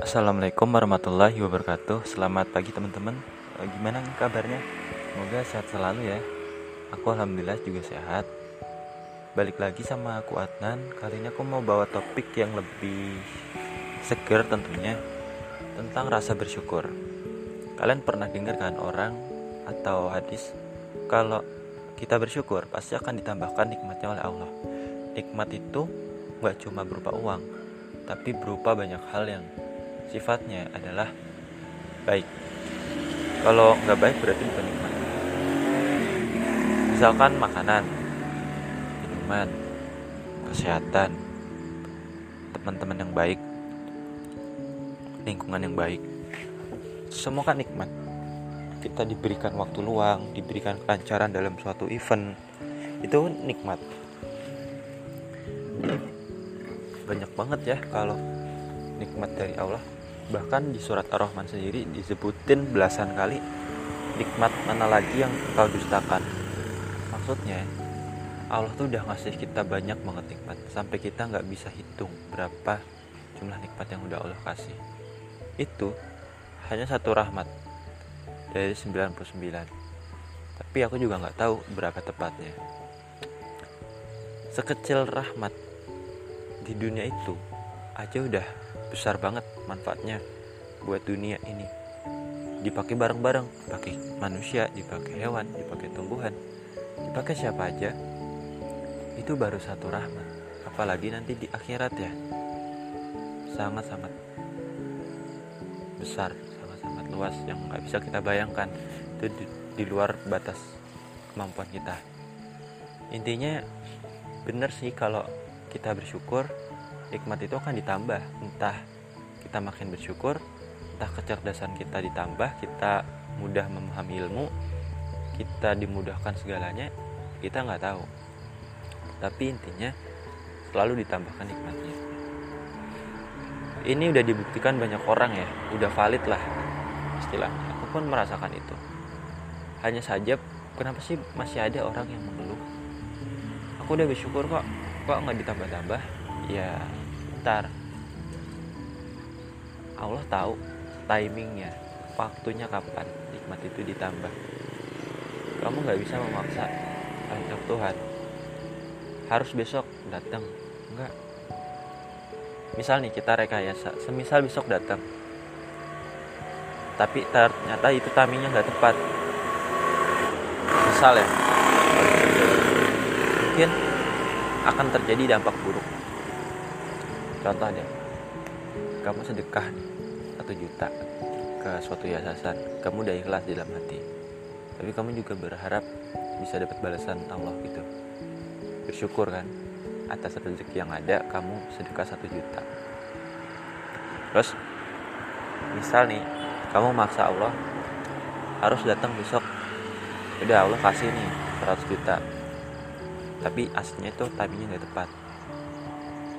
Assalamualaikum warahmatullahi wabarakatuh. Selamat pagi teman-teman. Eh, Gimana kabarnya? Semoga sehat selalu ya. Aku alhamdulillah juga sehat. Balik lagi sama aku Adnan. Kali ini aku mau bawa topik yang lebih seger tentunya Tentang rasa bersyukur. Kalian pernah dengar kan orang atau hadis Kalau kita bersyukur pasti akan ditambahkan nikmatnya oleh Allah. Nikmat itu gak cuma berupa uang Tapi berupa banyak hal yang sifatnya adalah baik. Kalau nggak baik berarti bukan nikmat. Misalkan makanan, minuman, kesehatan, teman-teman yang baik, lingkungan yang baik. Semua kan nikmat. Kita diberikan waktu luang, diberikan kelancaran dalam suatu event. Itu nikmat. Banyak banget ya kalau nikmat dari Allah Bahkan di surat Ar-Rahman sendiri disebutin belasan kali nikmat mana lagi yang kau dustakan. Maksudnya Allah tuh udah ngasih kita banyak banget nikmat sampai kita nggak bisa hitung berapa jumlah nikmat yang udah Allah kasih. Itu hanya satu rahmat dari 99. Tapi aku juga nggak tahu berapa tepatnya. Sekecil rahmat di dunia itu aja udah besar banget manfaatnya buat dunia ini. Dipakai bareng-bareng dipakai manusia dipakai hewan dipakai tumbuhan. Dipakai siapa aja itu baru satu rahmat. Apalagi nanti di akhirat ya. Sangat-sangat besar sangat-sangat luas yang nggak bisa kita bayangkan. Itu di, di luar batas kemampuan kita. Intinya bener sih kalau kita bersyukur nikmat itu akan ditambah. Entah kita makin bersyukur entah kecerdasan kita ditambah kita mudah memahami ilmu kita dimudahkan segalanya kita nggak tahu. Tapi intinya selalu ditambahkan nikmatnya ini udah dibuktikan banyak orang ya udah valid lah istilahnya aku pun merasakan itu. Hanya saja kenapa sih masih ada orang yang mengeluh? Aku udah bersyukur kok kok nggak ditambah-tambah ya ntar Allah tahu timingnya waktunya kapan nikmat itu ditambah. Kamu nggak bisa memaksa kehendak Tuhan. Harus besok datang enggak? Misal nih kita rekayasa. Semisal besok datang. Tapi ternyata itu timingnya nggak tepat. Misal ya mungkin akan terjadi dampak buruk contoh deh kamu sedekah satu juta ke suatu yayasan. Kamu udah ikhlas di dalam hati. Tapi kamu juga berharap bisa dapat balasan Allah gitu. Bersyukur kan atas rezeki yang ada kamu sedekah satu juta. Terus misal nih kamu maksa Allah harus datang besok. Udah Allah kasih nih 100 juta. Tapi aslinya itu timingnya nggak tepat.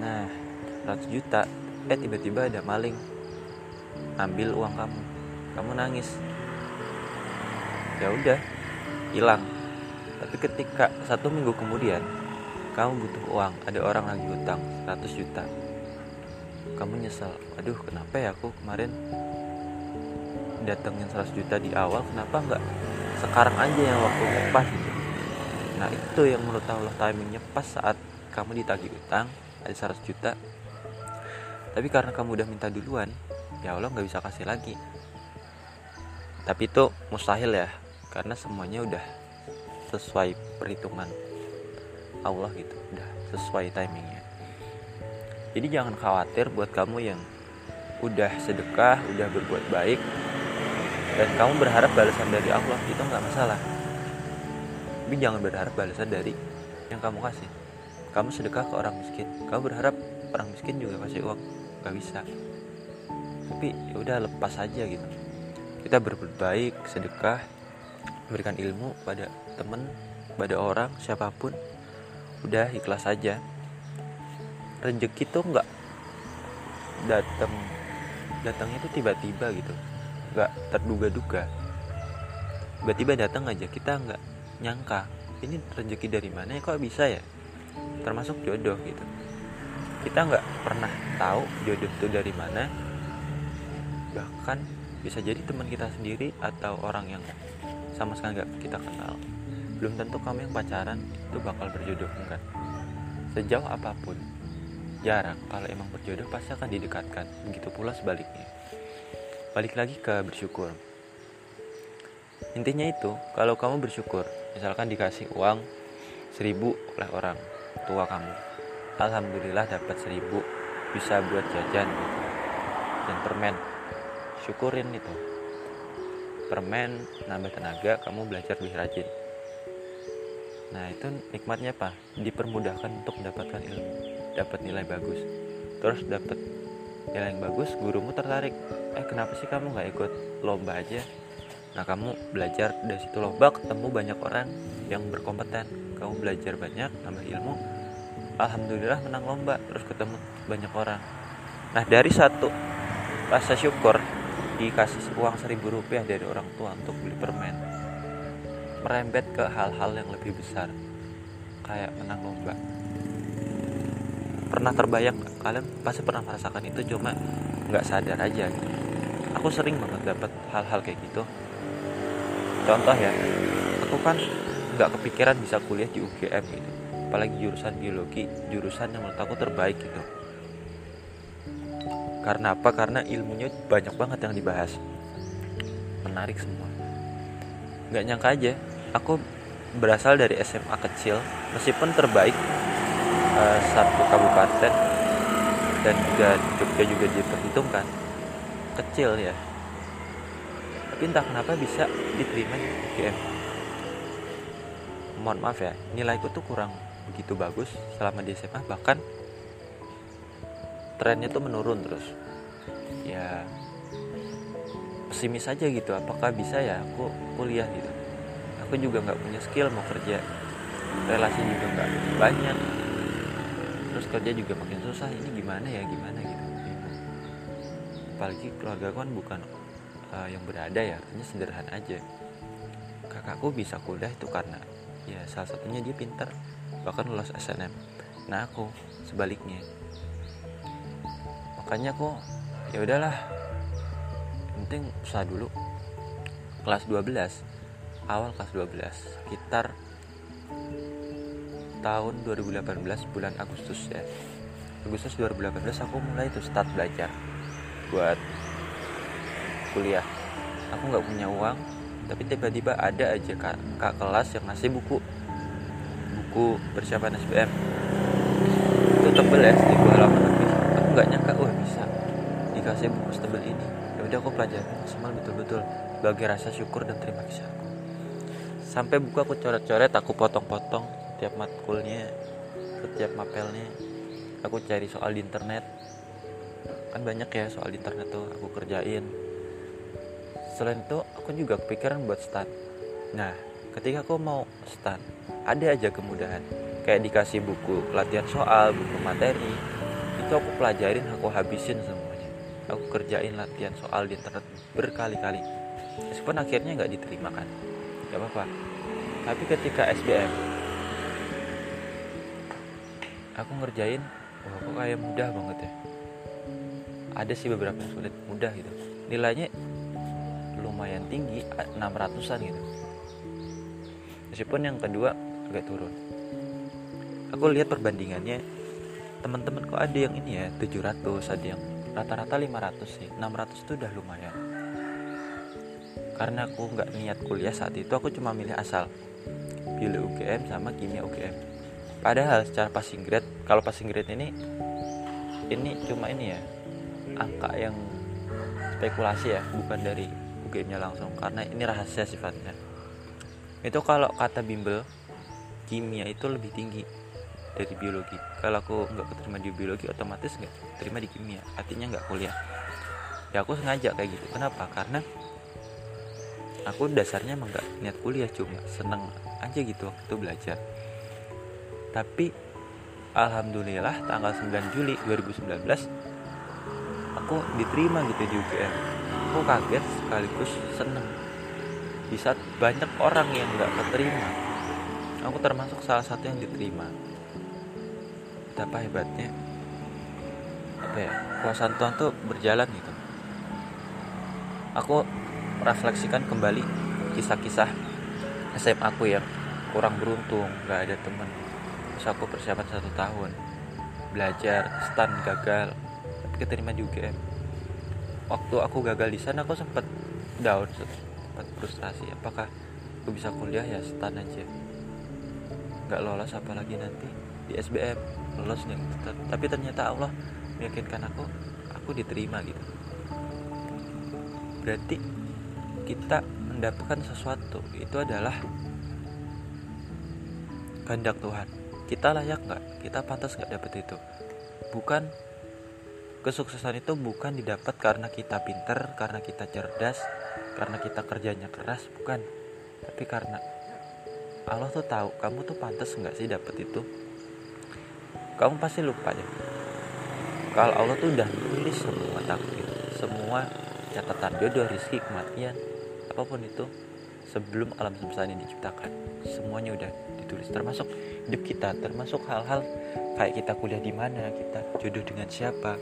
Nah 100 juta. Eh tiba-tiba ada maling. Ambil uang kamu. Kamu nangis. Ya udah hilang. Tapi ketika satu minggu kemudian kamu butuh uang. Ada orang lagi utang 100 juta. Kamu nyesel. Aduh kenapa ya aku kemarin datengin 100 juta di awal? Kenapa nggak sekarang aja yang waktunya pas gitu? Nah itu yang menurut Allah timingnya pas saat kamu ditagih utang ada 100 juta tapi karena kamu udah minta duluan ya Allah nggak bisa kasih lagi. Tapi itu mustahil ya karena semuanya udah sesuai perhitungan Allah gitu udah sesuai timingnya. Jadi jangan khawatir buat kamu yang udah sedekah udah berbuat baik dan kamu berharap balasan dari Allah itu nggak masalah. Tapi jangan berharap balasan dari yang kamu kasih. Kamu sedekah ke orang miskin kamu berharap orang miskin juga kasih uang nggak bisa. Tapi ya udah lepas aja gitu. Kita berbuat baik sedekah memberikan ilmu pada temen pada orang siapa pun. Udah ikhlas aja. Rezeki tuh nggak datang datangnya tuh tiba-tiba gitu. Nggak terduga-duga. Tiba-tiba datang aja kita nggak nyangka ini rezeki dari mana ya? Kok bisa ya? Termasuk jodoh gitu. Kita nggak pernah tahu jodoh itu dari mana? Bahkan bisa jadi teman kita sendiri atau orang yang sama sekali nggak kita kenal. Belum tentu kamu yang pacaran itu bakal berjodoh enggak. Sejauh apa pun jarak kalau emang berjodoh pasti akan didekatkan. Begitu pula sebaliknya. Balik lagi ke bersyukur. Intinya itu kalau kamu bersyukur misalkan dikasih uang seribu oleh orang tua kamu alhamdulillah dapat seribu bisa buat jajan dan permen. Syukurin itu. Permen nambah tenaga kamu belajar lebih rajin. Nah itu nikmatnya apa? Dipermudahkan untuk mendapatkan ilmu dapat nilai bagus. Terus dapat nilai yang bagus gurumu tertarik. Eh kenapa sih kamu nggak ikut lomba aja? Nah kamu belajar dari situ lomba ketemu banyak orang yang berkompeten. Kamu belajar banyak nambah ilmu alhamdulillah menang lomba terus ketemu banyak orang. Nah dari satu rasa syukur dikasih uang seribu rupiah dari orang tua untuk beli permen merembet ke hal-hal yang lebih besar kayak menang lomba. Pernah terbayang kalian pasti pernah merasakan itu cuma nggak sadar aja. Aku sering banget dapat hal-hal kayak gitu. Contoh ya aku kan nggak kepikiran bisa kuliah di UGM gitu apalagi jurusan biologi jurusan yang menurut aku terbaik gitu. Karena apa? Karena ilmunya banyak banget yang dibahas. Menarik semua. Nggak nyangka aja aku berasal dari SMA kecil meskipun terbaik uh, satu kabupaten dan juga Jogja juga diperhitungkan. Kecil ya. Tapi entah kenapa bisa diterima di UGM mohon maaf ya nilaiku tuh kurang begitu bagus selama di SMA bahkan trennya tuh menurun terus. Ya pesimis aja gitu apakah bisa ya aku kuliah gitu. Aku juga nggak punya skill mau kerja. Relasi juga nggak banyak. Terus kerja juga makin susah ini gimana ya gimana gitu. Apalagi keluarga kan bukan uh, yang berada ya artinya sederhana aja. Kakakku bisa kuliah itu karena ya salah satunya dia pintar bahkan lulus SNM nah aku sebaliknya. Makanya aku ya udahlah. Penting usaha dulu. Kelas 12 awal kelas 12 sekitar tahun 2018 bulan Agustus ya. Agustus 2018 aku mulai tuh start belajar buat kuliah. Aku nggak punya uang tapi tiba-tiba ada aja kak, kak kelas yang ngasih buku buku persiapan SBM itu tebel ya seribu halaman lebih aku nggak nyangka wah bisa dikasih buku setebel ini. Ya udah aku pelajari maksimal betul-betul. Bagi rasa syukur dan terima kasih aku. Sampai buku aku coret-coret aku potong-potong setiap matkulnya setiap mapelnya. Aku cari soal di internet. Kan banyak ya soal di internet tuh aku kerjain. Selain itu aku juga kepikiran buat stan nah ketika aku mau stan ada aja kemudahan. Kayak dikasih buku latihan soal buku materi itu aku pelajarin aku habisin semuanya. Aku kerjain latihan soal di internet berkali-kali. Meskipun akhirnya nggak diterima kan. Nggak apa-apa. Tapi ketika SBM aku ngerjain wah kok kayak mudah banget ya. Ada sih beberapa yang sulit mudah gitu. Nilainya lumayan tinggi 600an gitu meskipun yang kedua agak turun. Aku lihat perbandingannya. Teman-teman kok ada yang ini ya 700 ada yang rata-rata 500 sih. 600 itu udah lumayan. Karena aku nggak niat kuliah saat itu aku cuma milih asal. Pilih UGM sama kimia UGM padahal secara passing grade kalau passing grade ini ini cuma ini ya angka yang spekulasi ya bukan dari UGM-nya langsung. Karena ini rahasia sifatnya itu kalau kata bimbel kimia itu lebih tinggi dari biologi. Kalau aku nggak keterima di biologi otomatis nggak terima di kimia. Artinya nggak kuliah. Ya aku sengaja kayak gitu. Kenapa? Karena aku dasarnya emang nggak niat kuliah cuma seneng aja gitu waktu itu belajar. Tapi alhamdulillah tanggal 9 Juli 2019 aku diterima gitu di UGM aku kaget sekaligus seneng di saat banyak orang yang nggak keterima. Aku termasuk salah satu yang diterima. Betapa hebatnya apa ya kuasa Tuhan tuh berjalan gitu. Aku refleksikan kembali kisah-kisah SMA aku yang kurang beruntung nggak ada temen terus aku persiapan satu tahun belajar stand gagal tapi keterima UGM waktu aku gagal di sana aku sempat down sempat frustrasi. Apakah aku bisa kuliah? Ya stand aja. Nggak lolos apalagi nanti di SBM lolos nih. Tapi ternyata Allah meyakinkan aku aku diterima gitu. Berarti kita mendapatkan sesuatu itu adalah kehendak Tuhan. Kita layak nggak? Kita pantas nggak dapet itu? Bukan kesuksesan itu bukan didapat karena kita pinter karena kita cerdas karena kita kerjanya keras bukan? Tapi karena Allah tuh tahu kamu tuh pantas nggak sih dapet itu? Kamu pasti lupa ya. Kalau Allah tuh udah nulis semua takdir semua catatan jodoh rizki kematian apa pun itu sebelum alam semesta ini diciptakan semuanya udah ditulis. Termasuk hidup kita termasuk hal-hal kayak kita kuliah di mana kita jodoh dengan siapa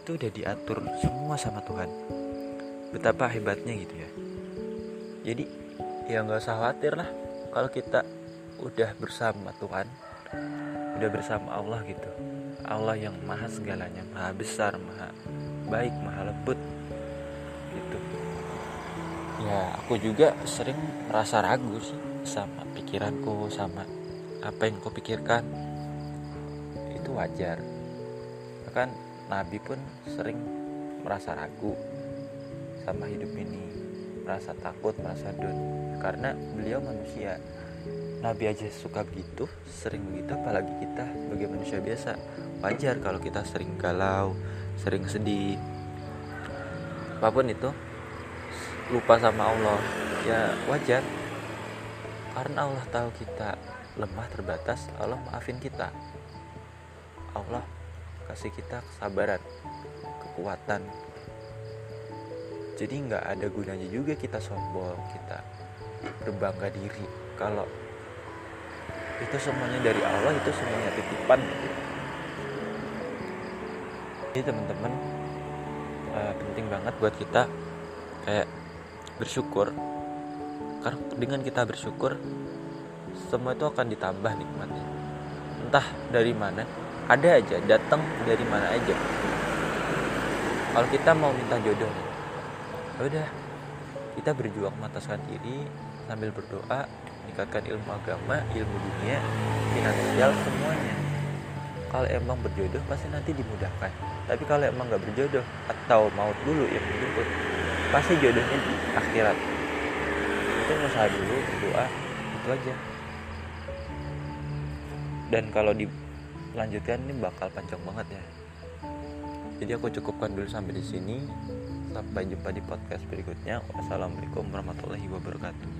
itu udah diatur semua sama Tuhan betapa hebatnya gitu ya. Jadi ya nggak usah khawatir lah kalau kita udah bersama Tuhan udah bersama Allah gitu. Allah yang maha segalanya maha besar maha baik maha lembut gitu. Ya aku juga sering merasa ragu sih sama pikiranku sama apa yang kau pikirkan. Itu wajar. Bahkan Nabi pun sering merasa ragu sama hidup ini. Merasa takut merasa down. Karena beliau manusia. Nabi aja suka begitu sering begitu apalagi kita sebagai manusia biasa. Wajar kalau kita sering galau sering sedih. Apa pun itu lupa sama Allah. Ya wajar. Karena Allah tahu kita lemah terbatas Allah maafin kita. Allah kasih kita kesabaran kekuatan jadi nggak ada gunanya juga kita sombong kita berbangga diri. Kalau itu semuanya dari Allah itu semuanya titipan. Jadi teman-teman uh, penting banget buat kita kayak bersyukur. Karena dengan kita bersyukur semua itu akan ditambah nikmatnya. Entah dari mana ada aja datang dari mana aja. Kalau kita mau minta jodoh udah kita berjuang memantaskan diri sambil berdoa meningkatkan ilmu agama ilmu dunia finansial semuanya. Kalau emang berjodoh pasti nanti dimudahkan. Tapi kalau emang nggak berjodoh atau maut dulu yang menjemput pasti jodohnya di akhirat. Itu usaha dulu berdoa itu aja. Dan kalau di lanjutkan ini bakal panjang banget ya. Jadi aku cukupkan dulu sampai di sini sampai jumpa di podcast berikutnya. Wassalamualaikum warahmatullahi wabarakatuh